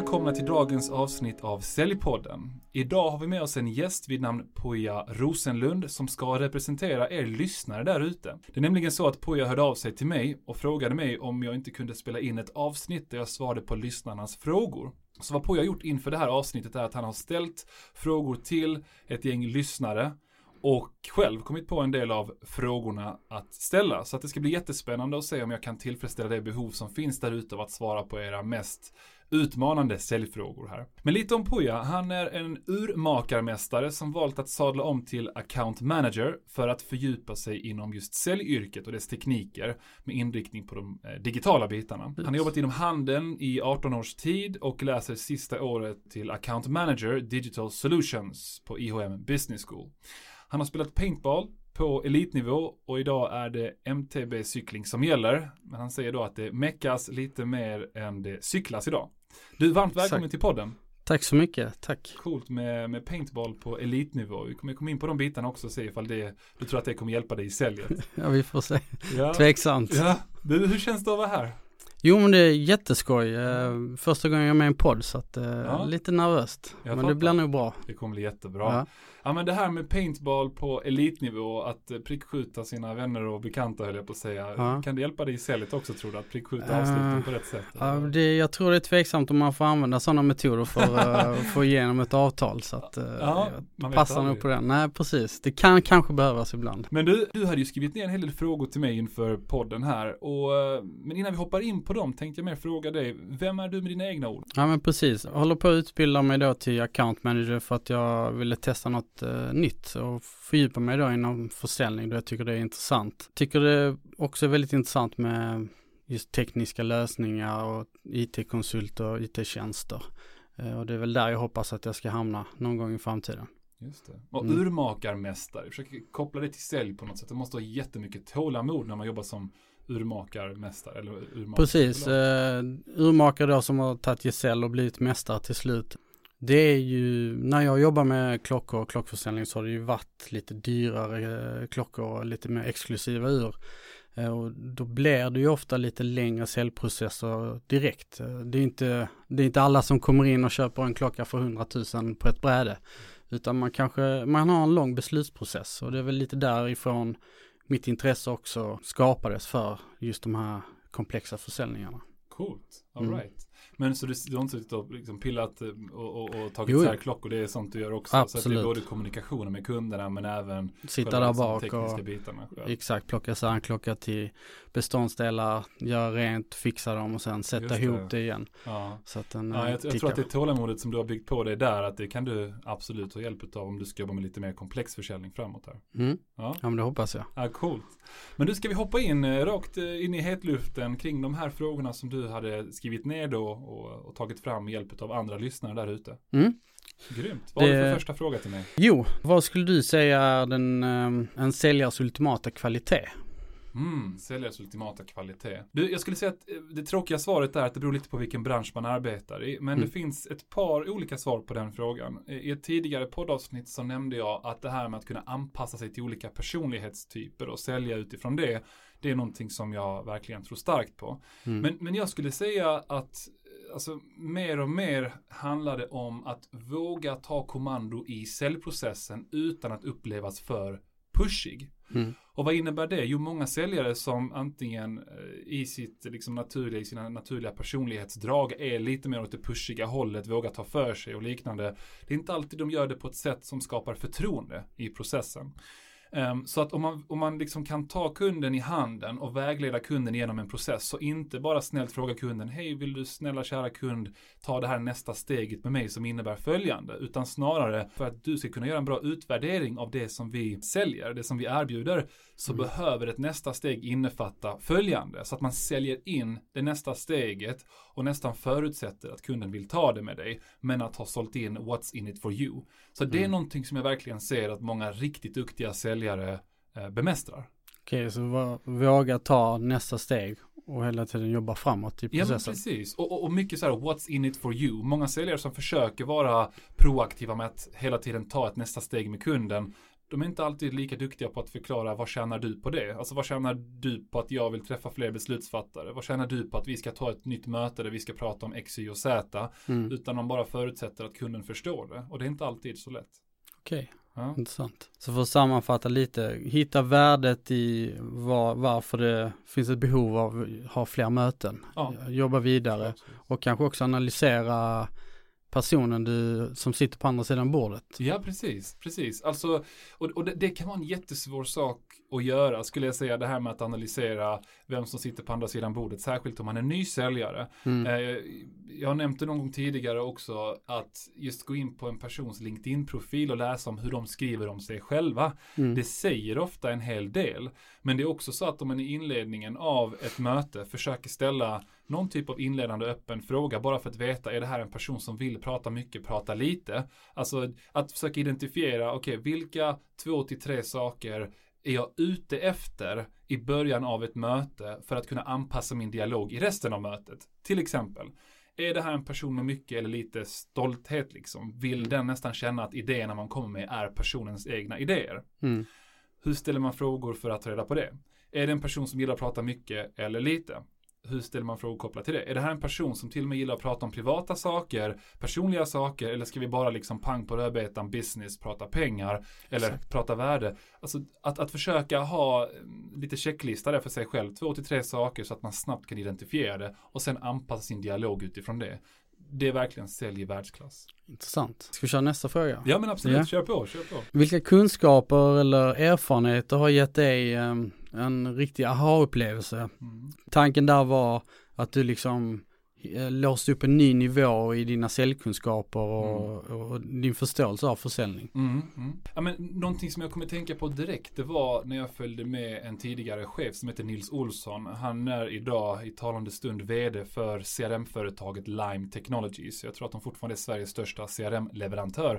välkomna till dagens avsnitt av Säljpodden. Idag har vi med oss en gäst vid namn Poja Rosenlund som ska representera er lyssnare där ute. Det är nämligen så att Poja hörde av sig till mig och frågade mig om jag inte kunde spela in ett avsnitt där jag svarade på lyssnarnas frågor. Så vad Poja gjort inför det här avsnittet är att han har ställt frågor till ett gäng lyssnare och själv kommit på en del av frågorna att ställa. Så att det ska bli jättespännande att se om jag kan tillfredsställa det behov som finns där ute av att svara på era mest utmanande säljfrågor här. Men lite om Puja. Han är en urmakarmästare som valt att sadla om till account manager för att fördjupa sig inom just säljyrket och dess tekniker med inriktning på de eh, digitala bitarna. Han har jobbat inom handeln i 18 års tid och läser sista året till account manager digital solutions på IHM Business School. Han har spelat paintball på elitnivå och idag är det MTB cykling som gäller. Men han säger då att det meckas lite mer än det cyklas idag. Du, varmt välkommen Exakt. till podden. Tack så mycket, tack. Coolt med, med paintball på elitnivå. Vi kommer komma in på de bitarna också och se ifall det, du tror att det kommer hjälpa dig i säljet. ja, vi får se. Ja. Tveksamt. Ja. Du, hur känns det att vara här? Jo men det är jätteskoj. Eh, första gången jag är med i en podd så att eh, ja. lite nervöst. Jag men det blir nog bra. Det kommer bli jättebra. Ja. ja men det här med paintball på elitnivå, att eh, prickskjuta sina vänner och bekanta höll jag på att säga. Ja. Kan det hjälpa dig i säljet också tror du? Att prickskjuta uh, avslutning på rätt sätt? Ja, det, jag tror det är tveksamt om man får använda sådana metoder för att få igenom ett avtal. Så att ja, man passar nog på den. Nej precis, det kan kanske behövas ibland. Men du, du hade ju skrivit ner en hel del frågor till mig inför podden här. Och, men innan vi hoppar in på på dem tänkte jag mer fråga dig. Vem är du med dina egna ord? Ja men precis. Jag håller på att utbilda mig då till account manager för att jag ville testa något eh, nytt och fördjupa mig då inom försäljning då jag tycker det är intressant. Tycker det också är väldigt intressant med just tekniska lösningar och IT-konsulter och IT-tjänster. Eh, och det är väl där jag hoppas att jag ska hamna någon gång i framtiden. Just det. Och mm. urmakarmästare, försöker koppla det till sälj på något sätt. Det måste ha jättemycket tålamod när man jobbar som urmakarmästare eller urmakare. Precis, eh, urmakare då som har tagit gesäll och blivit mästare till slut. Det är ju, när jag jobbar med klockor och klockförsäljning så har det ju varit lite dyrare eh, klockor och lite mer exklusiva ur. Eh, och då blir det ju ofta lite längre säljprocesser direkt. Eh, det är, inte, det är inte alla som kommer in och köper en klocka för 100 000 på ett bräde. Utan man kanske, man har en lång beslutsprocess och det är väl lite därifrån mitt intresse också skapades för just de här komplexa försäljningarna. Coolt, alright. Mm. Men så du, du har inte suttit och liksom pillat eh, och, och, och tagit jo, isär klockor, det är sånt du gör också? Absolut. Så det är både kommunikationen med kunderna men även Sitta där bak och bitarna själv. exakt plocka klocka till beståndsdelar, göra rent, fixa dem och sen sätta ihop det. det igen. Ja, så att den, ja jag, jag tror att det tålamodet som du har byggt på dig där, att det kan du absolut ha hjälp av om du ska jobba med lite mer komplex försäljning framåt här. Mm. Ja. ja, men det hoppas jag. Ja, coolt. Men du, ska vi hoppa in eh, rakt eh, in i hetluften kring de här frågorna som du hade skrivit ner då och, och tagit fram med hjälp av andra lyssnare där ute. Mm. Grymt. Vad det... har du för första fråga till mig? Jo, vad skulle du säga är den, um, en säljares ultimata kvalitet? Mm, säljares ultimata kvalitet. Du, jag skulle säga att eh, det tråkiga svaret är att det beror lite på vilken bransch man arbetar i. Men mm. det finns ett par olika svar på den frågan. I ett tidigare poddavsnitt så nämnde jag att det här med att kunna anpassa sig till olika personlighetstyper och sälja utifrån det. Det är någonting som jag verkligen tror starkt på. Mm. Men, men jag skulle säga att alltså mer och mer handlar det om att våga ta kommando i säljprocessen utan att upplevas för pushig. Mm. Och vad innebär det? Jo, många säljare som antingen eh, i sitt liksom, naturliga, i sina naturliga personlighetsdrag är lite mer åt det pushiga hållet, vågar ta för sig och liknande. Det är inte alltid de gör det på ett sätt som skapar förtroende i processen. Um, så att om man, om man liksom kan ta kunden i handen och vägleda kunden genom en process så inte bara snällt fråga kunden, hej vill du snälla kära kund ta det här nästa steget med mig som innebär följande, utan snarare för att du ska kunna göra en bra utvärdering av det som vi säljer, det som vi erbjuder, så mm. behöver ett nästa steg innefatta följande, så att man säljer in det nästa steget och nästan förutsätter att kunden vill ta det med dig, men att ha sålt in what's in it for you. Så det är mm. någonting som jag verkligen ser att många riktigt duktiga säljare eh, bemästrar. Okej, okay, så våga ta nästa steg och hela tiden jobba framåt i processen. Ja, precis. Och, och, och, mycket så här, what's in it for you? Många säljare som försöker vara proaktiva med att hela tiden ta ett nästa steg med kunden de är inte alltid lika duktiga på att förklara vad tjänar du på det? Alltså vad tjänar du på att jag vill träffa fler beslutsfattare? Vad tjänar du på att vi ska ta ett nytt möte där vi ska prata om X, Y och Z? Mm. Utan de bara förutsätter att kunden förstår det. Och det är inte alltid så lätt. Okej, Ja. intressant. Så för att sammanfatta lite, hitta värdet i var, varför det finns ett behov av att ha fler möten. Ja. Jobba vidare och kanske också analysera personen du, som sitter på andra sidan bordet. Ja, precis, precis. Alltså, och, och det, det kan vara en jättesvår sak att göra, skulle jag säga, det här med att analysera vem som sitter på andra sidan bordet, särskilt om man är ny säljare. Mm. Eh, jag det någon gång tidigare också, att just gå in på en persons LinkedIn-profil och läsa om hur de skriver om sig själva. Mm. Det säger ofta en hel del. Men det är också så att om man i inledningen av ett möte försöker ställa någon typ av inledande öppen fråga bara för att veta, är det här en person som vill prata mycket, prata lite? Alltså att försöka identifiera, okej, vilka två till tre saker är jag ute efter i början av ett möte för att kunna anpassa min dialog i resten av mötet? Till exempel, är det här en person med mycket eller lite stolthet liksom? Vill den nästan känna att idéerna man kommer med är personens egna idéer? Mm. Hur ställer man frågor för att ta reda på det? Är det en person som gillar att prata mycket eller lite? Hur ställer man frågor kopplat till det? Är det här en person som till och med gillar att prata om privata saker, personliga saker, eller ska vi bara liksom pang på rödbetan, business, prata pengar, eller Exakt. prata värde? Alltså att, att försöka ha mm, lite checklista där för sig själv, två till tre saker så att man snabbt kan identifiera det och sen anpassa sin dialog utifrån det. Det är verkligen sälj i världsklass. Intressant. Ska vi köra nästa fråga? Ja men absolut, Ja. kör på, kör på. Vilka kunskaper eller erfarenheter har gett dig em, en riktig aha-upplevelse? Mm. Tanken där var att du liksom eh, låste upp en ny nivå i dina säljkunskaper och, och din förståelse av försäljning. Mm, mm. Ja, men någonting som jag kommer tänka på direkt, det var när jag följde med en tidigare chef som heter Nils Olsson. Han är idag i talande stund vd för CRM-företaget Lime Technologies. Jag tror att de fortfarande är Sveriges största CRM-leverantör.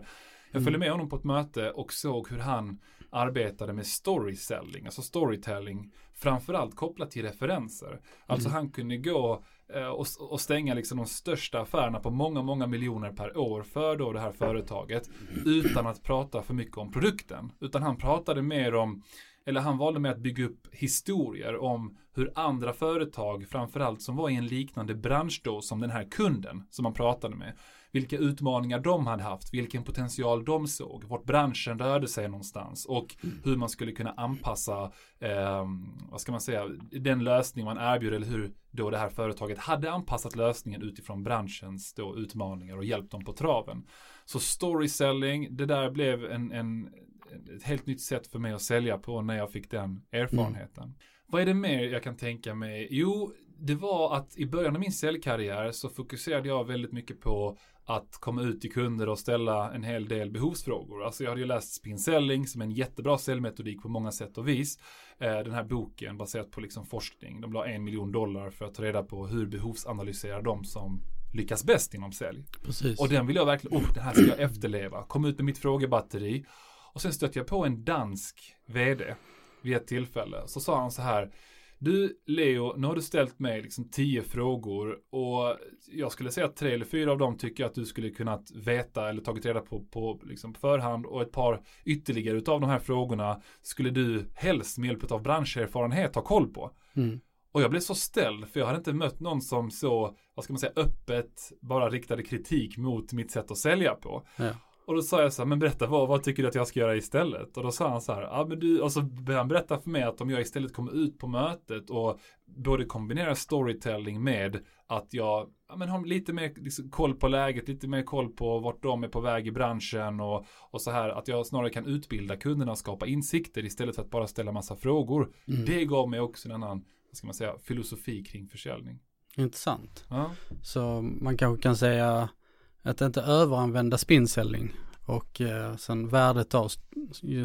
Jag Mm. följde med honom på ett möte och såg hur han arbetade med storyselling, alltså storytelling, framförallt kopplat till referenser. Alltså Mm. han kunde gå eh, och, och stänga liksom de största affärerna på många, många miljoner per år för då det här företaget utan att prata för mycket om produkten. Utan han pratade mer om, eller han valde med att bygga upp historier om hur andra företag, framförallt som var i en liknande bransch då som den här kunden som han pratade med, vilka utmaningar de hade haft, vilken potential de såg, vart branschen rörde sig någonstans och hur man skulle kunna anpassa, eh, vad ska man säga, den lösning man erbjuder eller hur då det här företaget hade anpassat lösningen utifrån branschens då utmaningar och hjälpt dem på traven. Så storyselling, det där blev en, en, ett helt nytt sätt för mig att sälja på när jag fick den erfarenheten. Vad är det mer jag kan tänka mig? Jo, det var att i början av min säljkarriär så fokuserade jag väldigt mycket på att komma ut till kunder och ställa en hel del behovsfrågor. Alltså jag hade ju läst Spin Selling som är en jättebra säljmetodik på många sätt och vis. Eh, Den här boken baserat på liksom forskning. De la en miljon dollar för att ta reda på hur behovsanalyserar de som lyckas bäst inom sälj. Precis. Och den vill jag verkligen, oh, det här ska jag efterleva. Kom ut med mitt frågebatteri. Och sen stötte jag på en dansk vd vid ett tillfälle. Så sa han så här, du Leo, nu har du ställt mig liksom tio frågor och jag skulle säga att tre eller fyra av dem tycker jag att du skulle kunnat veta eller tagit reda på på liksom förhand och ett par ytterligare utav de här frågorna skulle du helst med hjälp av branscherfarenhet ha koll på. Mm. Och jag blev så ställd för jag hade inte mött någon som så, vad ska man säga, öppet bara riktade kritik mot mitt sätt att sälja på. Ja. Och då sa jag så här, men berätta vad, vad tycker du att jag ska göra istället? Och då sa han så här, ja men du, och så började han berätta för mig att om jag istället kommer ut på mötet och både kombinerar storytelling med att jag ja, men har lite mer liksom, koll på läget, lite mer koll på vart de är på väg i branschen och, och så här att jag snarare kan utbilda kunderna och skapa insikter istället för att bara ställa massa frågor. Mm. Det gav mig också en annan, vad ska man säga, filosofi kring försäljning. Intressant. Ja, Så man kanske kan säga att inte överanvända spinselling och eh, sen värdet av,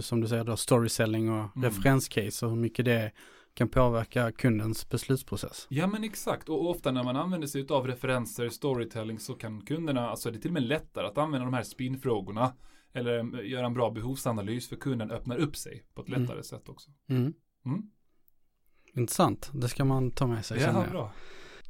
som du säger då, storyselling och Mm. referenscase och hur mycket det kan påverka kundens beslutsprocess. Ja men exakt och ofta när man använder sig av referenser, storytelling så kan kunderna, alltså det är till och med lättare att använda de här spinfrågorna eller eh, göra en bra behovsanalys för kunden öppnar upp sig på ett Mm. lättare sätt också. Mm. Mm. Intressant, det ska man ta med sig. Ja, bra.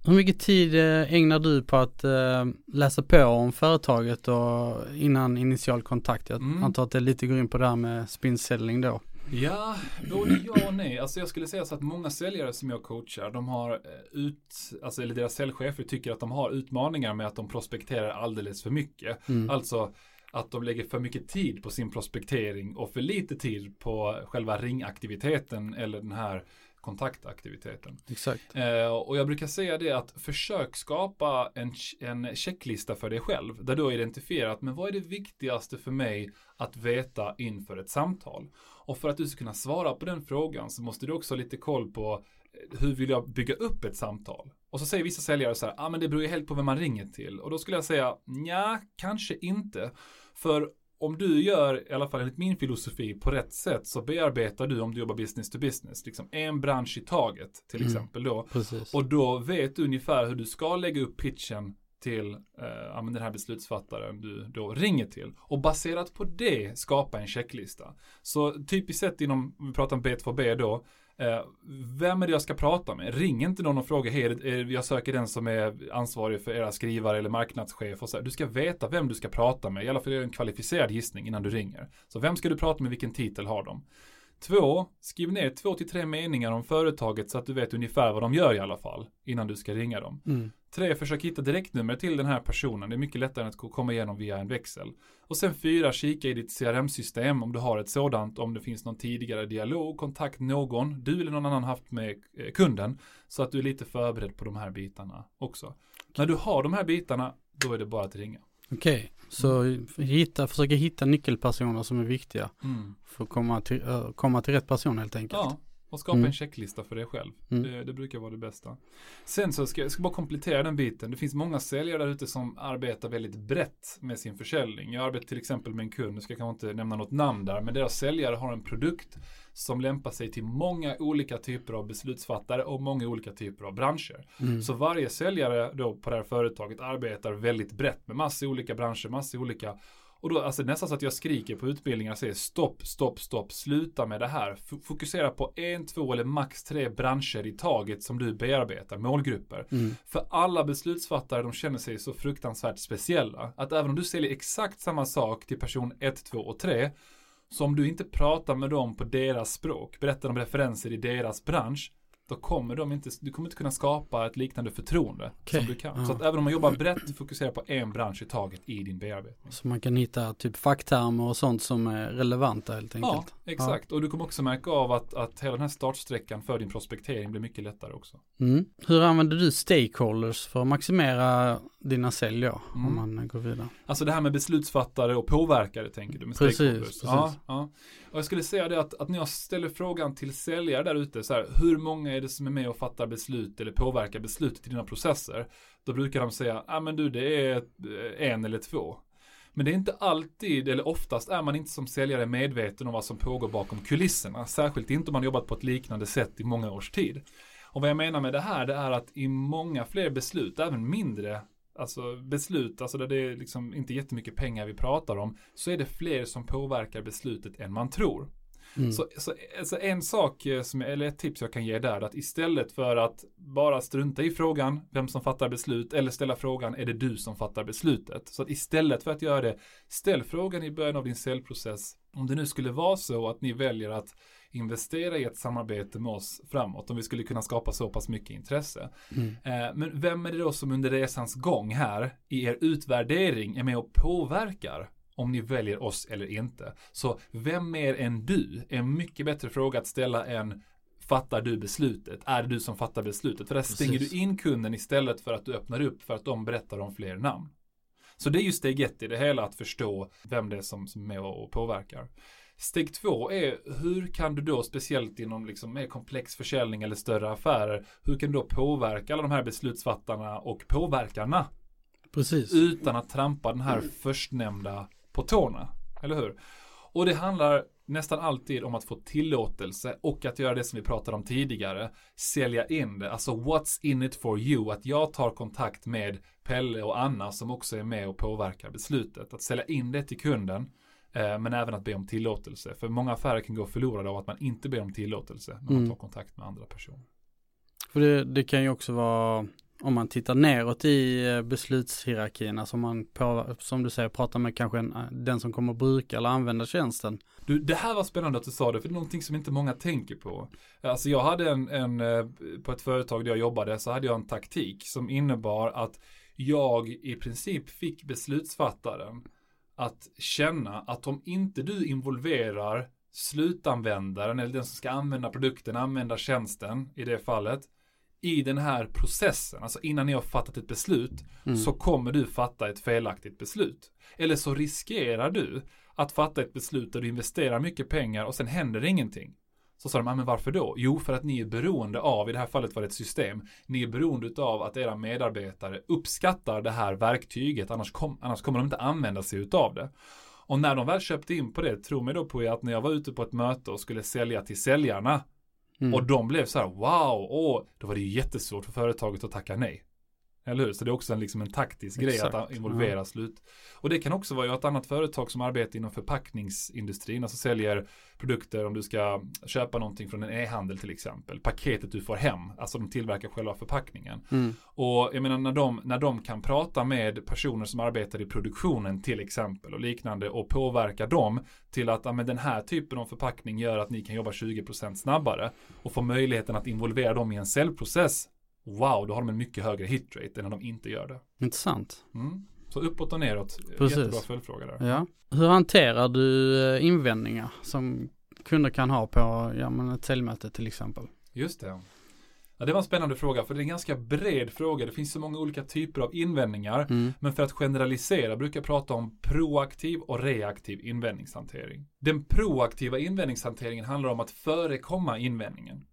Hur mycket tid eh, ägnar du på att eh, läsa på om företaget och innan initial kontakt? Jag Mm. antar att det lite går in på det här med spinselling då. Ja, både ja och nej. Alltså jag skulle säga så att många säljare som jag coachar, de har eh, ut, alltså eller deras säljchefer tycker att de har utmaningar med att de prospekterar alldeles för mycket. Mm. Alltså att de lägger för mycket tid på sin prospektering och för lite tid på själva ringaktiviteten eller den här kontaktaktiviteten. Exakt. Eh, och jag brukar säga det att försök skapa en, en checklista för dig själv. Där du har identifierat, men vad är det viktigaste för mig att veta inför ett samtal? Och för att du ska kunna svara på den frågan så måste du också ha lite koll på eh, hur vill jag bygga upp ett samtal? Och så säger vissa säljare så här, ja ah, men det beror ju helt på vem man ringer till. Och då skulle jag säga, ja, kanske inte. För om du gör, i alla fall enligt min filosofi, på rätt sätt så bearbetar du om du jobbar business to business, liksom en bransch i taget till Mm. exempel då. Precis. Och då vet du ungefär hur du ska lägga upp pitchen till eh, den här beslutsfattaren du då ringer till. Och baserat på det skapa en checklista. Så typiskt sett inom, vi pratar om B2B då, eh, vem är det jag ska prata med? Ring inte någon och fråga, hej, jag söker den som är ansvarig för era skrivare eller marknadschef. Och så. här. Du ska veta vem du ska prata med, i alla fall är det en kvalificerad gissning innan du ringer. Så vem ska du prata med, vilken titel har de? Två, skriv ner två till tre meningar om företaget så att du vet ungefär vad de gör i alla fall innan du ska ringa dem. Mm. Tre, försök hitta direktnummer till den här personen. Det är mycket lättare än att ko- komma igenom via en växel. Och sen fyra, kika i ditt CRM-system om du har ett sådant, om det finns någon tidigare dialog, kontakt någon, du eller någon annan haft med eh, kunden, så att du är lite förberedd på de här bitarna också. När du har de här bitarna, då är det bara att ringa. Okej, så hitta, försöka hitta nyckelpersoner som är viktiga Mm. för att komma till, komma till rätt person helt enkelt. Ja, och skapa Mm. en checklista för dig själv. Mm. Det, det brukar vara det bästa. Sen så ska jag ska bara komplettera den biten. Det finns många säljare där ute som arbetar väldigt brett med sin försäljning. Jag arbetar till exempel med en kund, nu ska jag kanske inte nämna något namn där, men deras säljare har en produkt som lämpar sig till många olika typer av beslutsfattare och många olika typer av branscher. Mm. Så varje säljare då på det här företaget arbetar väldigt brett med massa olika branscher, massa olika och då, alltså nästan så att jag skriker på utbildningar och säger stopp, stopp, stopp, sluta med det här. F- fokusera på en, två eller max tre branscher i taget som du bearbetar, målgrupper. Mm. För alla beslutsfattare, de känner sig så fruktansvärt speciella. Att även om du säljer exakt samma sak till person 1, 2 och 3, så om du inte pratar med dem på deras språk, berättar om referenser i deras bransch, då kommer de inte, du kommer inte kunna skapa ett liknande förtroende Okej, som du kan. ja. Så att även om man jobbar brett, fokusera på en bransch i taget i din bearbetning. Så man kan hitta typ facktermer och sånt som är relevanta helt Ja, enkelt. exakt. Och du kommer också märka av att, att hela den här startsträckan för din prospektering blir mycket lättare också. Mm. Hur använder du stakeholders för att maximera dina sälj då, Mm. om man går vidare? Alltså det här med beslutsfattare och påverkare tänker du med Precis, precis. Ja, ja. Och jag skulle säga det att, att när jag ställer frågan till säljare där ute, så här, hur många är det som är med och fattar beslut eller påverkar beslutet i dina processer? Då brukar de säga, ja ah, men du det är eh, en eller två. Men det är inte alltid, eller oftast är man inte som säljare medveten om vad som pågår bakom kulisserna. Särskilt inte om man jobbat på ett liknande sätt i många års tid. Och vad jag menar med det här, det är att i många fler beslut, även mindre alltså beslut, alltså där det är liksom inte jättemycket pengar vi pratar om, så är det fler som påverkar beslutet än man tror. Mm. Så, så alltså en sak, eh, som, eller ett tips jag kan ge där, att istället för att bara strunta i frågan, vem som fattar beslut, eller ställa frågan, är det du som fattar beslutet? Så att istället för att göra det, ställ frågan i början av din säljprocess, om det nu skulle vara så att ni väljer att investera i ett samarbete med oss framåt, om vi skulle kunna skapa så pass mycket intresse. Mm. Eh, Men vem är det då som under resans gång här i er utvärdering är med och påverkar om ni väljer oss eller inte? Så vem mer än du är en mycket bättre fråga att ställa än Fattar du beslutet? Är det du som fattar beslutet? För där stänger du in kunden istället för att du öppnar upp för att de berättar om fler namn. Så det är ju steg ett i det hela, att förstå vem det är som, som är med och påverkar. Steg två är hur kan du då, speciellt inom liksom mer komplex försäljning eller större affärer, hur kan du då påverka alla de här beslutsfattarna och påverkarna Precis. utan att trampa den här förstnämnda på tårna? Eller hur? Och det handlar nästan alltid om att få tillåtelse och att göra det som vi pratade om tidigare, sälja in det, alltså what's in it for you, att jag tar kontakt med Pelle och Anna som också är med och påverkar beslutet, att sälja in det till kunden, men även att be om tillåtelse, för många affärer kan gå förlorade av att man inte ber om tillåtelse när man Mm. tar kontakt med andra personer. För det, det kan ju också vara om man tittar neråt i eh, beslutshierarkin, alltså om man på, som du säger pratar med kanske en, den som kommer bruka eller använda tjänsten. Du, det här var spännande att du sa det, för det är någonting som inte många tänker på. Alltså jag hade en, en på ett företag där jag jobbade så hade jag en taktik som innebar att jag i princip fick beslutsfattaren att känna att om inte du involverar slutanvändaren eller den som ska använda produkten, använda tjänsten i det fallet, i den här processen, alltså innan ni har fattat ett beslut, mm. så kommer du fatta ett felaktigt beslut. Eller så riskerar du att fatta ett beslut där du investerar mycket pengar och sen händer ingenting. Så sa de, men varför då? Jo, för att ni är beroende av, i det här fallet var det ett system, ni är beroende av att era medarbetare uppskattar det här verktyget, annars, kom, annars kommer de inte använda sig utav det. Och när de väl köpte in på det, tro mig då på att när jag var ute på ett möte och skulle sälja till säljarna, mm. och de blev så här, wow, åh, då var det ju jättesvårt för företaget att tacka nej. Eller hur? Så det är också en, liksom en taktisk Exakt. grej att involvera ja. slut. Och det kan också vara ett annat företag som arbetar inom förpackningsindustrin, alltså säljer produkter om du ska köpa någonting från en e-handel till exempel. Paketet du får hem, alltså de tillverkar själva förpackningen. Mm. Och jag menar när de, när de kan prata med personer som arbetar i produktionen till exempel och liknande och påverka dem till att ja, men den här typen av förpackning gör att ni kan jobba 20% snabbare och få möjligheten att involvera dem i en säljprocess wow, då har de en mycket högre hitrate än när de inte gör det. Intressant. Mm. Så uppåt och neråt, Precis. jättebra följdfråga där. Ja. Hur hanterar du eh, invändningar som kunder kan ha på ja, men ett säljmöte till exempel? Just det. Ja, det var en spännande fråga, för det är en ganska bred fråga. Det finns så många olika typer av invändningar. Mm. Men för att generalisera brukar jag prata om proaktiv och reaktiv invändningshantering. Den proaktiva invändningshanteringen handlar om att förekomma invändningen.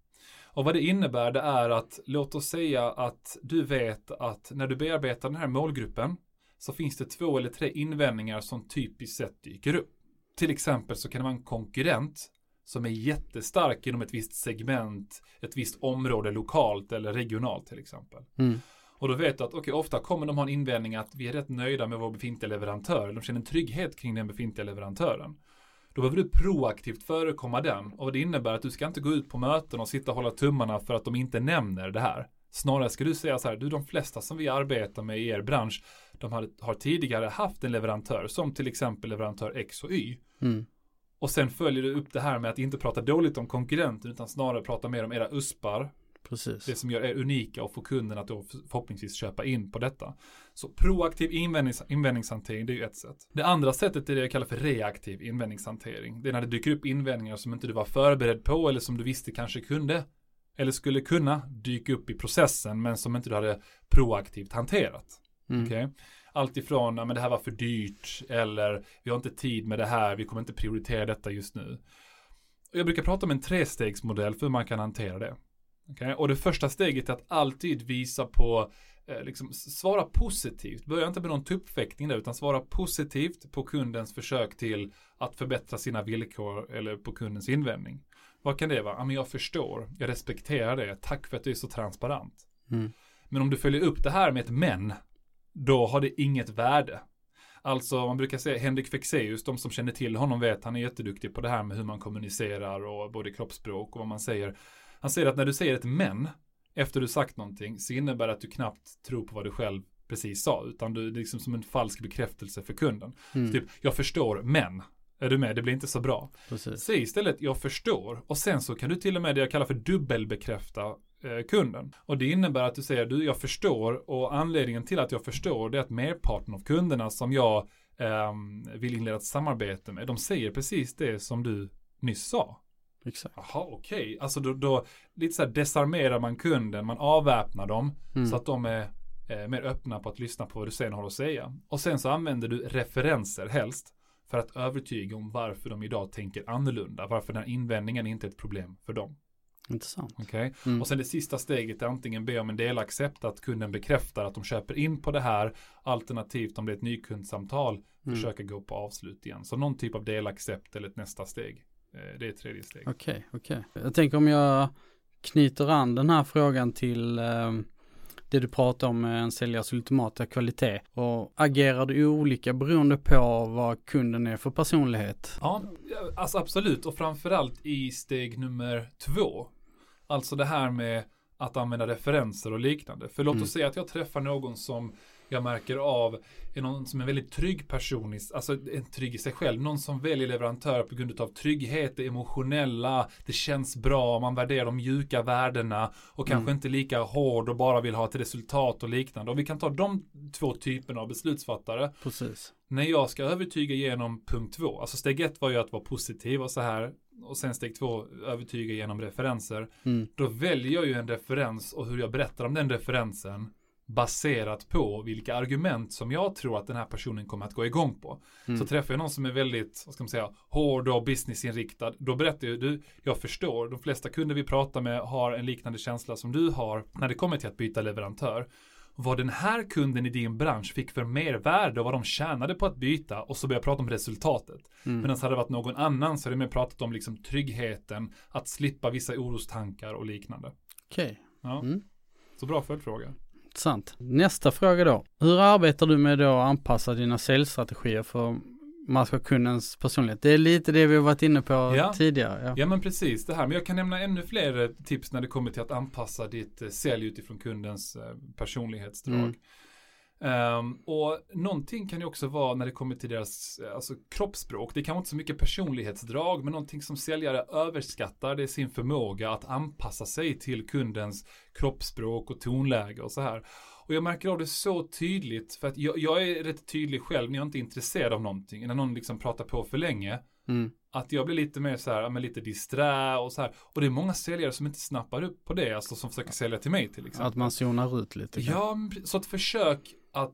Och vad det innebär det är att låt oss säga att du vet att när du bearbetar den här målgruppen så finns det två eller tre invändningar som typiskt sett dyker upp. Till exempel så kan det vara en konkurrent som är jättestark inom ett visst segment, ett visst område lokalt eller regionalt till exempel. Mm. Och då vet du att okay, ofta kommer de ha en invändning att vi är rätt nöjda med vår befintliga leverantör. De känner en trygghet kring den befintliga leverantören. Då behöver du proaktivt förekomma den och det innebär att du ska inte gå ut på möten och sitta och hålla tummarna för att de inte nämner det här. Snarare ska du säga så här, du de flesta som vi arbetar med i er bransch, de har, har tidigare haft en leverantör som till exempel leverantör X och Y. Mm. Och sen följer du upp det här med att inte prata dåligt om konkurrenten utan snarare prata mer om era uspar Precis. Det som gör er unika och får kunden att då förhoppningsvis köpa in på detta. Så proaktiv invändnings, invändningshantering, det är ju ett sätt. Det andra sättet är det jag kallar för reaktiv invändningshantering. Det är när det dyker upp invändningar som inte du var förberedd på eller som du visste kanske kunde eller skulle kunna dyka upp i processen men som inte du hade proaktivt hanterat. Mm. Okay? Allt ifrån, men det här var för dyrt eller vi har inte tid med det här, vi kommer inte prioritera detta just nu. Jag brukar prata om en trestegsmodell för hur man kan hantera det. Okay? Och det första steget är att alltid visa på, liksom, svara positivt. Börja inte med någon tuppfäktning där, utan svara positivt på kundens försök till att förbättra sina villkor eller på kundens invändning. Vad kan det vara? Ja, men jag förstår, jag respekterar det, tack för att du är så transparent. Mm. Men om du följer upp det här med ett men, då har det inget värde. Alltså man brukar säga Henrik Fexeus, de som känner till honom vet han är jätteduktig på det här med hur man kommunicerar och både kroppsspråk och vad man säger. Han säger att när du säger ett men efter du sagt någonting så innebär det att du knappt tror på vad du själv precis sa, utan du, det är liksom som en falsk bekräftelse för kunden. Mm. typ, jag förstår, men är du med? Det blir inte så bra. Precis. Säg istället, jag förstår. Och sen så kan du till och med det jag kallar för dubbelbekräfta eh, kunden. Och det innebär att du säger, du, jag förstår. Och anledningen till att jag förstår, det är att merparten av kunderna som jag eh, vill inleda ett samarbete med, de säger precis det som du nyss sa. Exakt. Jaha, okej. Okay. Alltså då, då, lite så här desarmerar man kunden, man avväpnar dem mm. så att de är eh, mer öppna på att lyssna på vad du sen har att säga. Och sen så använder du referenser helst för att övertyga om varför de idag tänker annorlunda, varför den här invändningen inte är ett problem för dem. Intressant. Okay? Mm. Och sen det sista steget är antingen be om en delaccept, att kunden bekräftar att de köper in på det här, alternativt om det är ett nykundsamtal, mm. försöka gå på avslut igen. Så någon typ av delaccept eller ett nästa steg. Eh, det är tredje steg. Okej, okay, okej. Okay. Jag tänker om jag knyter an den här frågan till eh, det du pratar om med en säljares ultimata kvalitet. Och agerar du olika beroende på vad kunden är för personlighet? Ja, alltså absolut. Och framförallt i steg nummer två. Alltså det här med att använda referenser och liknande. För låt Mm. oss säga att jag träffar någon som jag märker av är någon som är väldigt trygg person, i- alltså en trygg i sig själv, någon som väljer leverantör på grund av trygghet, det emotionella, det känns bra, man värderar de mjuka värdena och kanske Mm. inte lika hård och bara vill ha ett resultat och liknande. Och vi kan ta de två typerna av beslutsfattare Precis. när jag ska övertyga genom punkt två, alltså steg ett var ju att vara positiv och så här, och sen steg två, övertyga genom referenser, Mm. då väljer jag ju en referens och hur jag berättar om den referensen baserat på vilka argument som jag tror att den här personen kommer att gå igång på. Mm. Så träffar jag någon som är väldigt, vad ska man säga, hård och businessinriktad, då berättar jag, du, jag förstår, de flesta kunder vi pratar med har en liknande känsla som du har när det kommer till att byta leverantör. Vad den här kunden i din bransch fick för mervärde och vad de tjänade på att byta och så börjar jag prata om resultatet. Mm. Medan hade det varit någon annan så hade mer pratat om liksom tryggheten, att slippa vissa orostankar och liknande. Okej, Ja, Mm. så bra följdfråga. Sant. Nästa fråga då. Hur arbetar du med att anpassa dina säljstrategier för kundens personlighet? Det är lite det vi har varit inne på Ja. tidigare. Ja. Ja men precis det här, men jag kan nämna ännu fler tips när det kommer till att anpassa ditt eh, sälj utifrån kundens eh, personlighetsdrag. Mm. Ehm, och någonting kan ju också vara när det kommer till deras eh, alltså, kroppsspråk. Det kan vara inte så mycket personlighetsdrag, men någonting som säljare överskattar det är sin förmåga att anpassa sig till kundens kroppsspråk och tonläge och så här. Och jag märker av det så tydligt, för att jag, jag är rätt tydlig själv när jag inte är intresserad av någonting, när någon liksom pratar på för länge. Mm. Att jag blir lite mer så här, men lite disträ och så här. Och det är många säljare som inte snappar upp på det, alltså som försöker sälja till mig till exempel. Att man zonar ut lite. kanske. Ja, så att försök att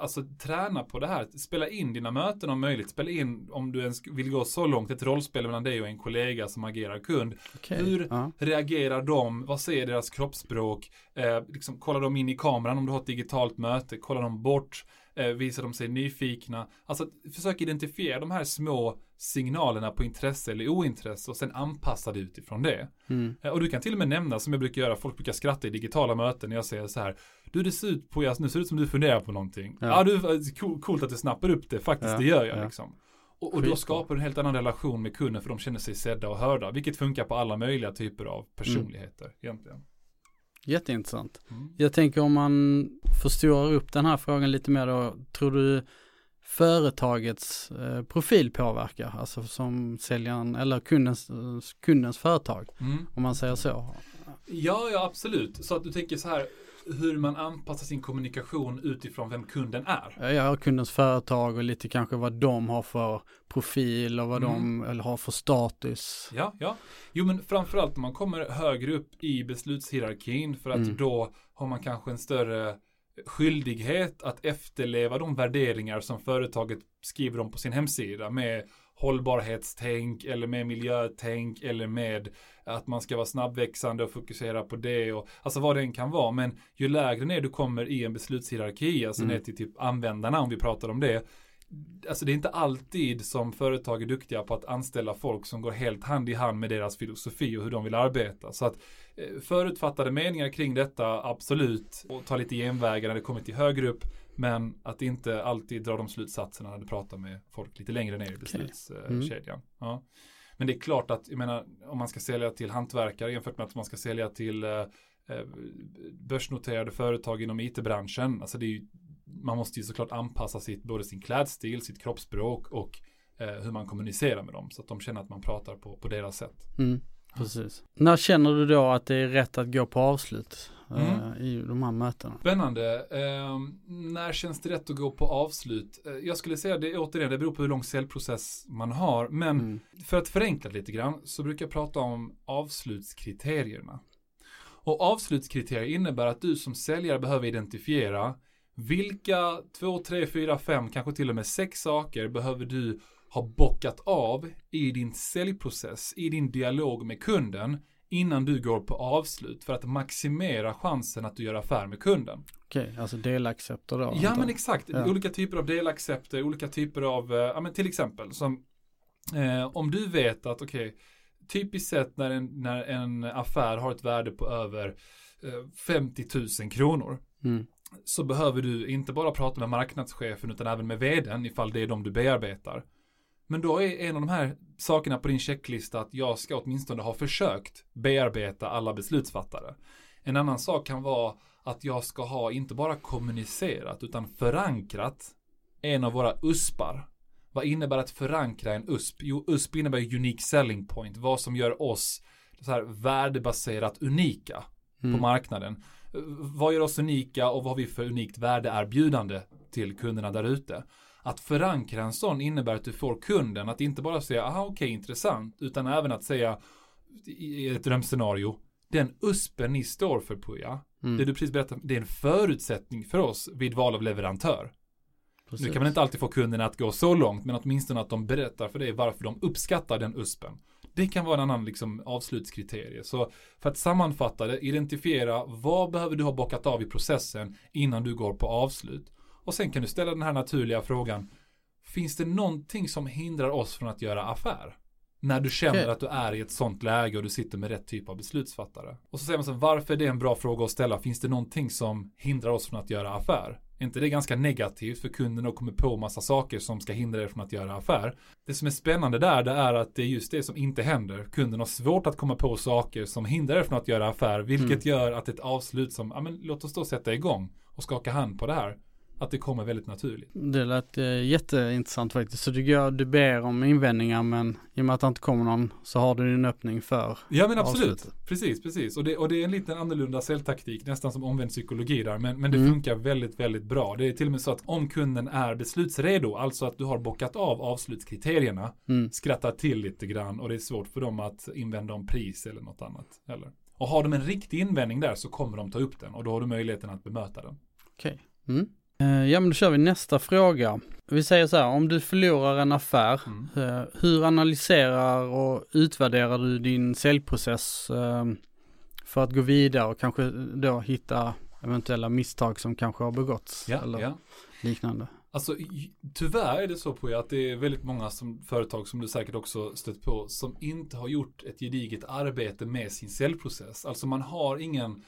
alltså, träna på det här. Spela in dina möten om möjligt. Spela in om du ens vill gå så långt, ett rollspel mellan dig och en kollega som agerar kund. Okej. Hur Ja. reagerar de? Vad säger deras kroppsspråk? Eh, liksom, kollar de in i kameran om du har ett digitalt möte? Kollar de bort? Eh, visar de sig nyfikna? Alltså, försök identifiera de här små signalerna på intresse eller ointresse och sen anpassa det utifrån det. Mm. Eh, Och du kan till och med nämna, som jag brukar göra, folk brukar skratta i digitala möten när jag säger så här. Du, det ser ut på, nu ser det ut som du funderar på någonting. Ja, Ja. du, eh, cool- coolt att du snappar upp det, faktiskt, Ja, det gör jag ja. liksom. Och, och då skapar du en helt annan relation med kunden för de känner sig sedda och hörda, vilket funkar på alla möjliga typer av personligheter egentligen. Jätteintressant. Mm. Jag tänker om man förstorar upp den här frågan lite mer då, tror du företagets eh, profil påverkar, alltså som säljaren eller kundens, kundens företag, Mm. om man säger så. Ja, ja absolut. Så att du tänker så här, hur man anpassar sin kommunikation utifrån vem kunden är. Ja, kundens företag och lite kanske vad de har för profil och vad Mm. de har för status. Ja, ja. Jo, men framförallt när man kommer högre upp i beslutshierarkin för att Mm. då har man kanske en större skyldighet att efterleva de värderingar som företaget skriver om på sin hemsida med hållbarhetstänk eller med miljötänk eller med att man ska vara snabbväxande och fokusera på det och alltså vad det än kan vara. Men ju lägre ner du kommer i en beslutshierarki, alltså Mm. ner till typ användarna om vi pratar om det, alltså det är inte alltid som företag är duktiga på att anställa folk som går helt hand i hand med deras filosofi och hur de vill arbeta. Så att eh, förutfattade meningar kring detta, absolut, och ta lite genvägar när det kommer till högre upp, men att inte alltid dra de slutsatserna när du pratar med folk lite längre ner i beslutskedjan. Ja. Men det är klart att, jag menar, om man ska sälja till hantverkare jämfört med att man ska sälja till eh, eh, börsnoterade företag inom it-branschen, alltså det är ju man måste ju såklart anpassa sitt, både sin klädstil, sitt kroppsspråk och eh, hur man kommunicerar med dem. Så att de känner att man pratar på, på deras sätt. Mm, precis. När känner du då att det är rätt att gå på avslut Mm. i de här mötena? Spännande. Eh, när känns det rätt att gå på avslut? Eh, jag skulle säga det återigen, det beror på hur lång säljprocess man har. Men Mm. för att förenkla lite grann så brukar jag prata om avslutskriterierna. Och avslutskriterier innebär att du som säljare behöver identifiera vilka två, tre, fyra, fem, kanske till och med sex saker behöver du ha bockat av i din säljprocess, i din dialog med kunden innan du går på avslut för att maximera chansen att du gör affär med kunden. Okej, alltså delaccepter då? Ja men exakt, Ja. olika typer av delaccepter, olika typer av, eh, ja men till exempel som eh, om du vet att okej, typiskt sett när en, när en affär har ett värde på över eh, 50 000 kronor Mm. så behöver du inte bara prata med marknadschefen utan även med vdn ifall det är de du bearbetar. Men då är en av de här sakerna på din checklista att jag ska åtminstone ha försökt bearbeta alla beslutsfattare. En annan sak kan vara att jag ska ha inte bara kommunicerat utan förankrat en av våra USPar. Vad innebär att förankra en USP? Jo, USP innebär unique selling point, vad som gör oss så här värdebaserat unika Mm. på marknaden. Vad gör oss unika och vad har vi för unikt värdeerbjudande till kunderna där ute? Att förankra en sån innebär att du får kunden att inte bara säga aha okej intressant utan även att säga i ett drömscenario den USPen ni står för Puja, Mm. det du precis berättade, det är en förutsättning för oss vid val av leverantör. Precis. Nu kan man inte alltid få kunderna att gå så långt, men åtminstone att de berättar för dig varför de uppskattar den USPen. Det kan vara en annan liksom, avslutskriterie. Så för att sammanfatta det, identifiera vad behöver du ha bockat av i processen innan du går på avslut. Och sen kan du ställa den här naturliga frågan, finns det någonting som hindrar oss från att göra affär? När du känner att du är i ett sånt läge och du sitter med rätt typ av beslutsfattare. Och så säger man så här, varför är det en bra fråga att ställa? Finns det någonting som hindrar oss från att göra affär? Är inte det ganska negativt för kunden att komma på massa saker som ska hindra er från att göra affär? Det som är spännande där, det är att det är just det som inte händer. Kunden har svårt att komma på saker som hindrar er från att göra affär, vilket gör att ett avslut som, ja men låt oss då sätta igång och skaka hand på det här, att det kommer väldigt naturligt. Det lät eh, jätteintressant faktiskt. Så du, går, du ber om invändningar men i och med att det inte kommer någon så har du en öppning för Ja men absolut. avslutet. Precis, precis. Och det, och det är en liten annorlunda säljtaktik, nästan som omvänd psykologi där. Men, men det Mm. funkar väldigt, väldigt bra. Det är till och med så att om kunden är beslutsredo, alltså att du har bockat av avslutskriterierna, Mm. skrattar till lite grann och det är svårt för dem att invända om pris eller något annat. Eller? Och har de en riktig invändning där så kommer de ta upp den och då har du möjligheten att bemöta den. Okej. Mm. Eh, Ja men då kör vi nästa fråga. Vi säger så här, om du förlorar en affär, Mm. eh, hur analyserar och utvärderar du din säljprocess eh, för att gå vidare och kanske då hitta eventuella misstag som kanske har begåtts Ja, eller ja. liknande? Alltså tyvärr är det så på att det är väldigt många som, företag som du säkert också stött på som inte har gjort ett gediget arbete med sin säljprocess. Alltså man har ingen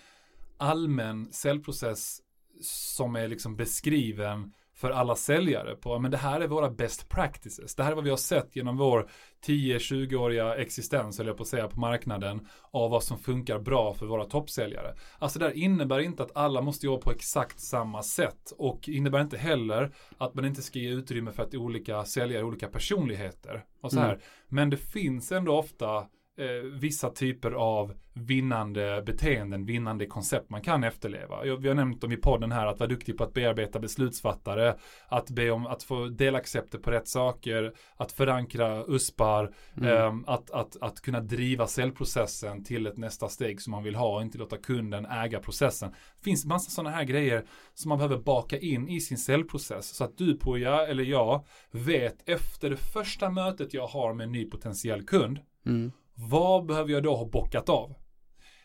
allmän säljprocess som är liksom beskriven för alla säljare på, men det här är våra best practices. Det här är vad vi har sett genom vår 10-20-åriga existens, eller jag på att säga, på marknaden av vad som funkar bra för våra toppsäljare. Alltså det här innebär inte att alla måste jobba på exakt samma sätt och innebär inte heller att man inte ska ge utrymme för att olika säljare olika personligheter och så här. Mm. Men det finns ändå ofta eh, vissa typer av vinnande beteenden, vinnande koncept man kan efterleva. Jag- Vi har nämnt dem i podden här att vara duktig på att bearbeta beslutsfattare, att be om att få delaccepter på rätt saker, att förankra USPar, Mm. ehm, att, att, att kunna driva säljprocessen till ett nästa steg som man vill ha och inte låta kunden äga processen. Det finns massa sådana här grejer som man behöver baka in i sin säljprocess så att du Puja eller jag vet efter det första mötet jag har med en ny potentiell kund Mm vad behöver jag då ha bockat av?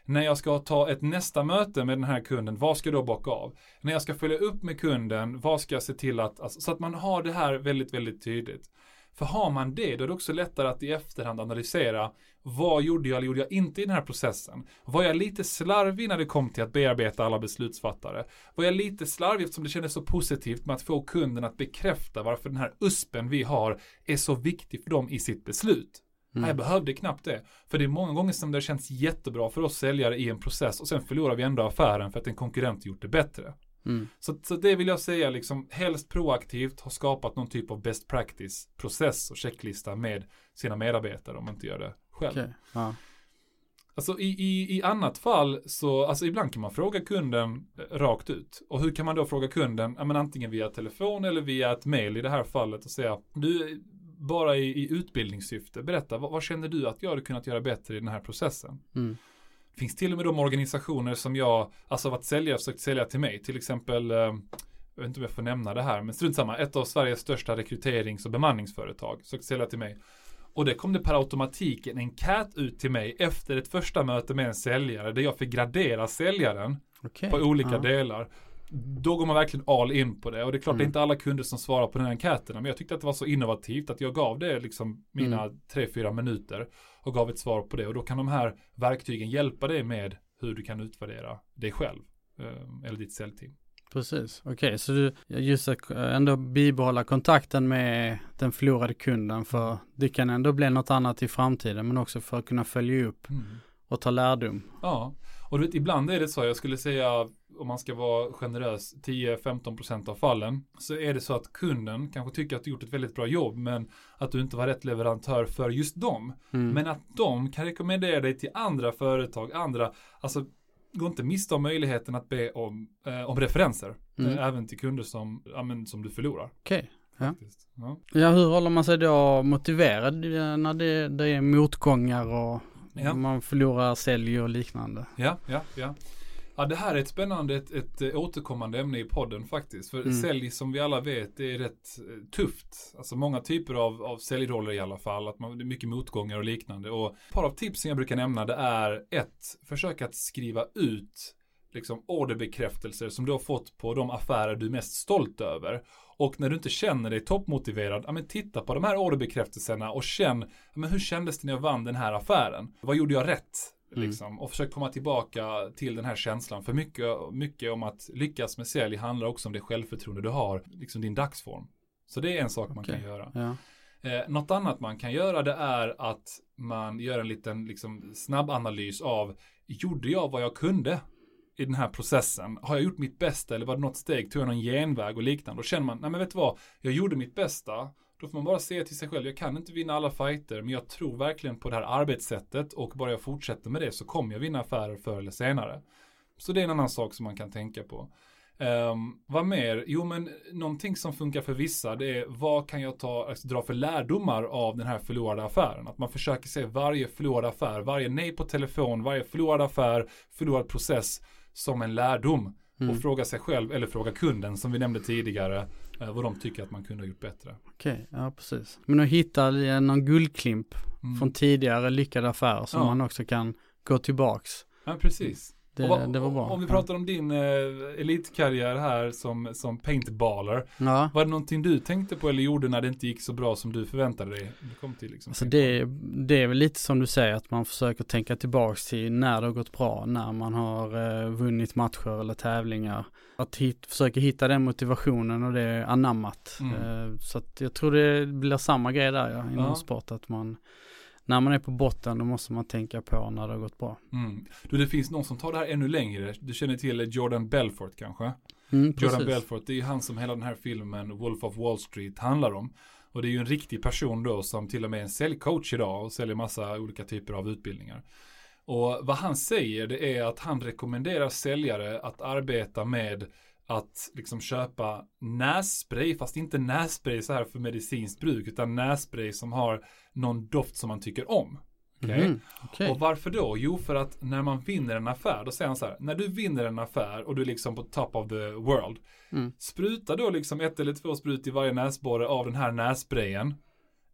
När jag ska ta ett nästa möte med den här kunden, vad ska jag då bocka av? När jag ska följa upp med kunden, vad ska jag se till att, alltså, så att man har det här väldigt, väldigt tydligt. För har man det, då är det också lättare att i efterhand analysera vad gjorde jag eller gjorde jag inte i den här processen? Var jag lite slarvig när det kom till att bearbeta alla beslutsfattare? Var jag lite slarvig eftersom det kändes så positivt med att få kunden att bekräfta varför den här USPen vi har är så viktig för dem i sitt beslut? Mm. Nej, jag behövde knappt det. För det är många gånger som det har känts jättebra för oss säljare i en process och sen förlorar vi ändå affären för att en konkurrent gjort det bättre. Mm. Så, så det vill jag säga, liksom helst proaktivt ha skapat någon typ av best practice process och checklista med sina medarbetare om man inte gör det själv. Okej. Ja. Alltså i, i, i annat fall så, alltså ibland kan man fråga kunden eh, rakt ut. Och hur kan man då fråga kunden? Ja men antingen via telefon eller via ett mail i det här fallet och säga, du, bara i, i utbildningssyfte, berätta, vad, vad känner du att jag hade kunnat göra bättre i den här processen? Mm. Det finns till och med de organisationer som jag, alltså varit säljare, försökt sälja till mig, till exempel, eh, jag vet inte om jag får nämna det här, men strunt samma, ett av Sveriges största rekryterings och bemanningsföretag, försökt sälja till mig. Och det kom det per automatik en enkät ut till mig efter ett första möte med en säljare där jag fick gradera säljaren Okej. på olika ja. delar. Då går man verkligen all in på det. Och det är klart, det är Mm. inte alla kunder som svarar på den här enkäten. Men jag tyckte att det var så innovativt att jag gav det liksom mina Mm. tre, fyra minuter. Och gav ett svar på det. Och då kan de här verktygen hjälpa dig med hur du kan utvärdera dig själv. eh, Eller ditt säljteam. Precis, okej så du just att eh, ändå bibehålla kontakten med den förlorade kunden för det kan ändå bli något annat i framtiden men också för att kunna följa upp och ta lärdom. Ja, och du vet, ibland är det så, jag skulle säga om man ska vara generös, 10-15% av fallen, så är det så att kunden kanske tycker att du gjort ett väldigt bra jobb, men att du inte var rätt leverantör för just dem. Mm. Men att de kan rekommendera dig till andra företag, andra, alltså gå inte miste om möjligheten att be om, eh, om referenser. Mm. Eh, även till kunder som, ja, men, som du förlorar. Okej. Ja. Ja. Ja, hur håller man sig då motiverad när det, det är motgångar och Ja. man förlorar sälj och liknande? Ja, ja, ja. Ja, det här är ett spännande, ett, ett eh, återkommande ämne i podden faktiskt. För Mm. sälj som vi alla vet, det är rätt eh, tufft. Alltså många typer av, av säljroller i alla fall. Att man, det är mycket motgångar och liknande. Och ett par av tipsen jag brukar nämna det är ett, försök att skriva ut liksom orderbekräftelser som du har fått på de affärer du är mest stolt över. Och när du inte känner dig toppmotiverad, ja men titta på de här orderbekräftelserna och känn, ja, men hur kändes det när jag vann den här affären? Vad gjorde jag rätt? Mm. Liksom, och försök komma tillbaka till den här känslan. För mycket, mycket om att lyckas med sälj handlar också om det självförtroende du har, liksom din dagsform. Så det är en sak man kan göra. Ja. Eh, något annat man kan göra det är att man gör en liten liksom, snabb analys av, gjorde jag vad jag kunde i den här processen? Har jag gjort mitt bästa eller var det något steg, tog jag någon genväg och liknande? Då känner man, nej men vet du vad, jag gjorde mitt bästa. Då får man bara se till sig själv, jag kan inte vinna alla fighter, men jag tror verkligen på det här arbetssättet och bara jag fortsätter med det så kommer jag vinna affärer förr eller senare. Så det är en annan sak som man kan tänka på. Um, vad mer? Jo men någonting som funkar för vissa det är vad kan jag ta, alltså, dra för lärdomar av den här förlorade affären? Att man försöker se varje förlorad affär, varje nej på telefon, varje förlorad affär, förlorad process som en lärdom. Mm. Och fråga sig själv eller fråga kunden som vi nämnde tidigare eh, vad de tycker att man kunde ha gjort bättre. Okej, ja precis. Men att hitta eh, någon guldklimp Mm. från tidigare lyckade affärer som Ja. man också kan gå tillbaks. Ja, precis. Det, vad- det var bra. Om vi pratar om din eh, elitkarriär här som, som paintballer. Ja, Var det någonting du tänkte på eller gjorde när det inte gick så bra som du förväntade dig? Du kom till liksom alltså det, det är väl lite som du säger att man försöker tänka tillbaks till när det har gått bra, när man har eh, vunnit matcher eller tävlingar. Att hit, försöka hitta den motivationen och det anammat. Mm. Eh, så att jag tror det blir samma grej där ja, inom Ja. sport. Att man, när man är på botten då måste man tänka på när det har gått bra. Mm. Du, det finns någon som tar det här ännu längre. Du känner till Jordan Belfort kanske? Mm, Jordan. Belfort, det är ju han som hela den här filmen Wolf of Wall Street handlar om. Och det är ju en riktig person då som till och med är en säljcoach idag och säljer massa olika typer av utbildningar. Och vad han säger det är att han rekommenderar säljare att arbeta med att liksom köpa nässpray, fast inte nässpray så här för medicinskt bruk, utan nässpray som har någon doft som man tycker om. Okej? Mhm, okej. Och varför då? Jo, för att när man vinner en affär, då säger han så här, när du vinner en affär och du är liksom på top of the world, Mm. spruta då liksom ett eller två sprut i varje näsborre av den här nässprayen.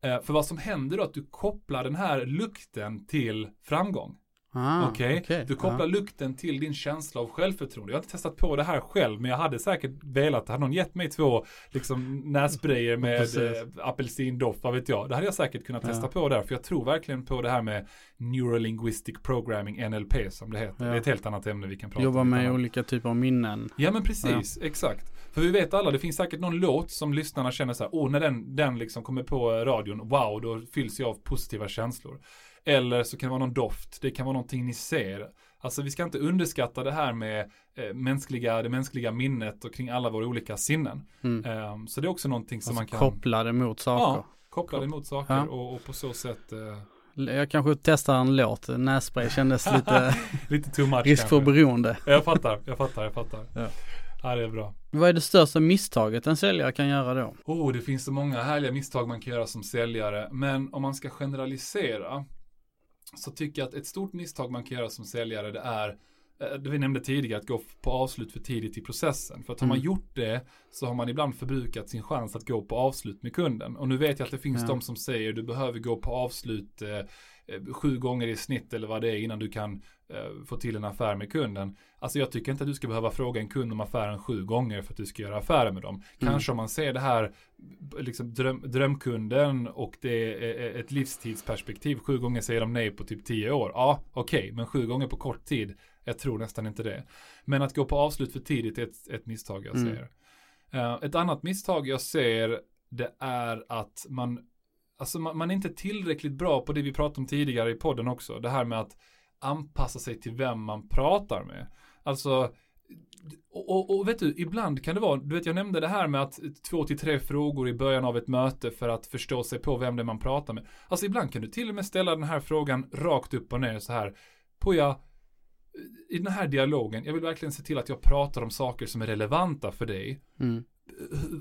Eh, för vad som händer då är att du kopplar den här lukten till framgång. Ah, Okej? okej. Du kopplar lukten till din känsla av självförtroende. Jag har inte testat på det här själv, men jag hade säkert velat. Hade någon gett mig två liksom, nässprayer med eh, apelsindoft, vad vet jag. Det hade jag säkert kunnat Ja. testa på där. För jag tror verkligen på det här med Neurolinguistic Programming, NLP som det heter. Ja. Det är ett helt annat ämne vi kan prata Jobba om. med lite annat. olika typer av minnen. Ja men precis, exakt. För vi vet alla, det finns säkert någon låt som lyssnarna känner så här, åh när den, den liksom kommer på radion, wow, då fylls jag av positiva känslor. Eller så kan det vara någon doft, det kan vara någonting ni ser. Alltså vi ska inte underskatta det här med eh, mänskliga, det mänskliga minnet och kring alla våra olika sinnen. Mm. Ehm, så det är också någonting som Alltså man kan koppla det mot saker. Ja. koppla det mot saker Ja. och, och på så sätt eh, Jag kanske testar en låt. Nässpray kändes lite lite too much risk för beroende. Jag fattar, jag fattar, jag fattar. Ja. ja, det är bra. Vad är det största misstaget en säljare kan göra då? Oh, det finns så många härliga misstag man kan göra som säljare. Men om man ska generalisera så tycker jag att ett stort misstag man kan göra som säljare det är eh, det vi nämnde tidigare, att gå på avslut för tidigt i processen. För att har man Mm. gjort det så har man ibland förbrukat sin chans att gå på avslut med kunden. Och nu vet jag att det finns Ja. de som säger du behöver gå på avslut eh, eh, sju gånger i snitt eller vad det är innan du kan få till en affär med kunden. Alltså jag tycker inte att du ska behöva fråga en kund om affären sju gånger för att du ska göra affärer med dem. Mm. Kanske om man ser det här liksom dröm, drömkunden och det är ett livstidsperspektiv. Sju gånger säger de nej på typ tio år. Ja, okej, men sju gånger på kort tid. Jag tror nästan inte det. Men att gå på avslut för tidigt är ett, ett misstag jag Mm. ser. Eh, ett annat misstag jag ser det är att man Alltså man, man är inte tillräckligt bra på det vi pratade om tidigare i podden också. Det här med att anpassa sig till vem man pratar med. Alltså, och, och, och, vet du, ibland kan det vara, du vet jag nämnde det här med att två till tre frågor i början av ett möte för att förstå sig på vem det är man pratar med. Alltså ibland kan du till och med ställa den här frågan rakt upp och ner så här. Poja, i den här dialogen, jag vill verkligen se till att jag pratar om saker som är relevanta för dig. Mm.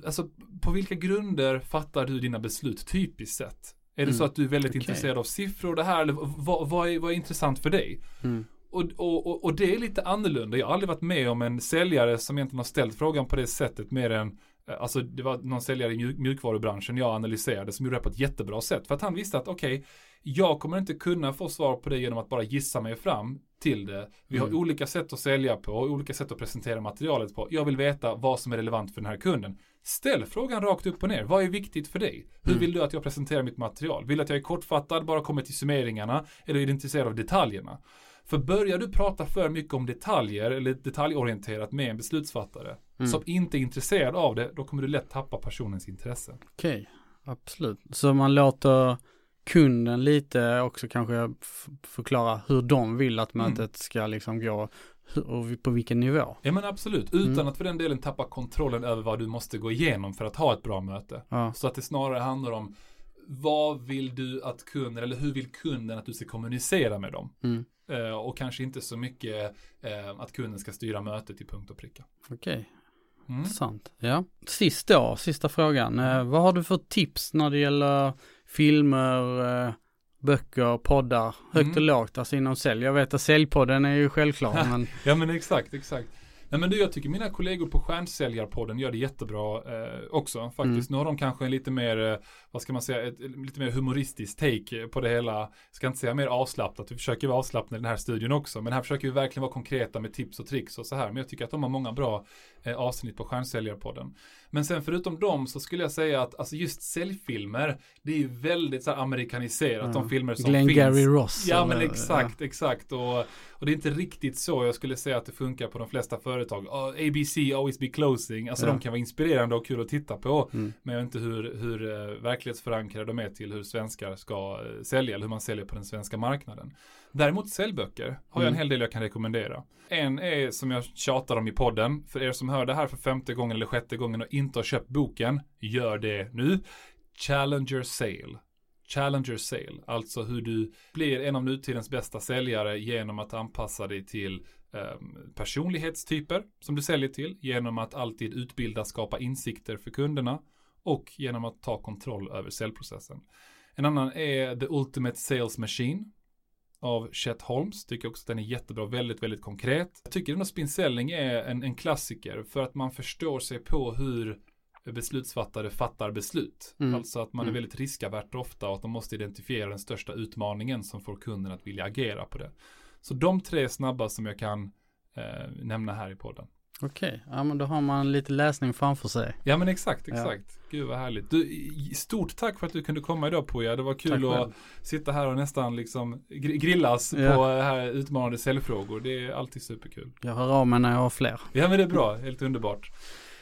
Alltså, på vilka grunder fattar du dina beslut typiskt sett? Är det mm. så att du är väldigt okay. intresserad av siffror det här eller vad, vad, är, vad är intressant för dig? Mm. Och, och, och, det är lite annorlunda. Jag har aldrig varit med om en säljare som egentligen har ställt frågan på det sättet mer än eh, Alltså det var någon säljare i mjukvarubranschen jag analyserade som gjorde det på ett jättebra sätt. För att han visste att okej, okay, jag kommer inte kunna få svar på det genom att bara gissa mig fram till det. Vi har mm. olika sätt att sälja på och olika sätt att presentera materialet på. Jag vill veta vad som är relevant för den här kunden. Ställ frågan rakt upp och ner. Vad är viktigt för dig? Hur mm. vill du att jag presenterar mitt material? Vill du att jag är kortfattad, bara kommer till summeringarna? Eller är du intresserad av detaljerna? För börjar du prata för mycket om detaljer eller detaljorienterat med en beslutsfattare mm. som inte är intresserad av det, då kommer du lätt tappa personens intresse. Okej, okay, absolut. Så man låter kunden lite också kanske förklara hur de vill att mm. mötet mm. ska liksom gå och på vilken nivå. Ja men absolut, utan mm. att för den delen tappa kontrollen över vad du måste gå igenom för att ha ett bra möte. Ja. Så att det snarare handlar om vad vill du att kunden, eller hur vill kunden att du ska kommunicera med dem? Mm. Eh, och kanske inte så mycket eh, att kunden ska styra mötet i punkt och pricka. Okej, okay. mm. intressant. Ja. Sist då, sista frågan. Eh, vad har du för tips när det gäller filmer, eh, böcker, poddar, högt mm. och lågt, alltså inom sälj. Jag vet att säljpodden är ju självklar. men... ja men exakt, exakt. Nej men du, jag tycker mina kollegor på Stjärnsäljarpodden gör det jättebra eh, också faktiskt. Mm. Nu har de kanske en lite mer, eh, vad ska man säga, ett, lite mer humoristisk take på det hela. Jag ska inte säga mer avslappnat, vi försöker vara avslappnade i den här studion också. Men här försöker vi verkligen vara konkreta med tips och tricks och så här. Men jag tycker att de har många bra eh, avsnitt på Stjärnsäljarpodden. Men sen förutom dem så skulle jag säga att alltså just säljfilmer, det är ju väldigt så här amerikaniserat, mm. de filmer som Glenn finns. Gary Ross. Ja men exakt, ja. exakt. Och, och det är inte riktigt så jag skulle säga att det funkar på de flesta företag. Uh, ABC, always be closing, alltså ja. de kan vara inspirerande och kul att titta på. Mm. Men jag vet inte hur, hur uh, verklighetsförankrade de är till hur svenskar ska uh, sälja, eller hur man säljer på den svenska marknaden. Däremot säljböcker har jag en mm. hel del jag kan rekommendera. En är som jag tjatar om i podden. För er som hör det här för femte gången eller sjätte gången och inte har köpt boken, gör det nu. Challenger Sale. Challenger Sale, alltså hur du blir en av nutidens bästa säljare genom att anpassa dig till um, personlighetstyper som du säljer till, genom att alltid utbilda, skapa insikter för kunderna och genom att ta kontroll över säljprocessen. En annan är The Ultimate Sales Machine av Chet Holmes. Tycker också att den är jättebra, väldigt, väldigt konkret. Jag tycker att Spin Selling är en, en klassiker för att man förstår sig på hur beslutsfattare fattar beslut. Mm. Alltså att man är mm. väldigt riskavärt ofta och att de måste identifiera den största utmaningen som får kunden att vilja agera på det. Så de tre snabba som jag kan eh, nämna här i podden. Okej, ja men då har man lite läsning framför sig. Ja men exakt, exakt. Ja. Gud vad härligt. Du, stort tack för att du kunde komma idag Poja. Det var kul tack att sitta här och nästan liksom grillas ja. på här utmanande säljfrågor. Det är alltid superkul. Jag hör av mig när jag har fler. Ja men det är bra, helt underbart.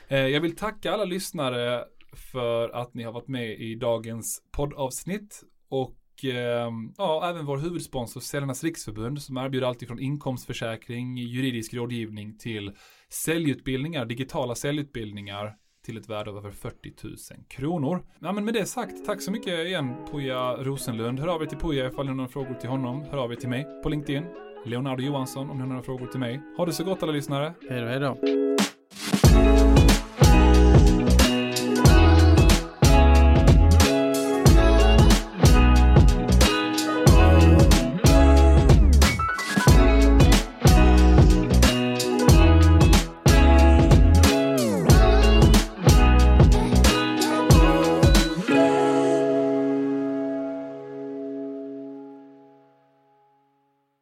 Eh, jag vill tacka alla lyssnare för att ni har varit med i dagens poddavsnitt. Och Ehm, ja, även vår huvudsponsor Säljarnas Riksförbund som erbjuder allt ifrån inkomstförsäkring, juridisk rådgivning till säljutbildningar, digitala säljutbildningar till ett värde av över 40 000 kronor. Ja, men med det sagt, tack så mycket igen Puja Rosenlund. Hör av er till Puja ifall ni har några frågor till honom. Hör av er till mig på LinkedIn. Leonardo Johansson om ni har några frågor till mig. Ha det så gott alla lyssnare. Hej då, hej då.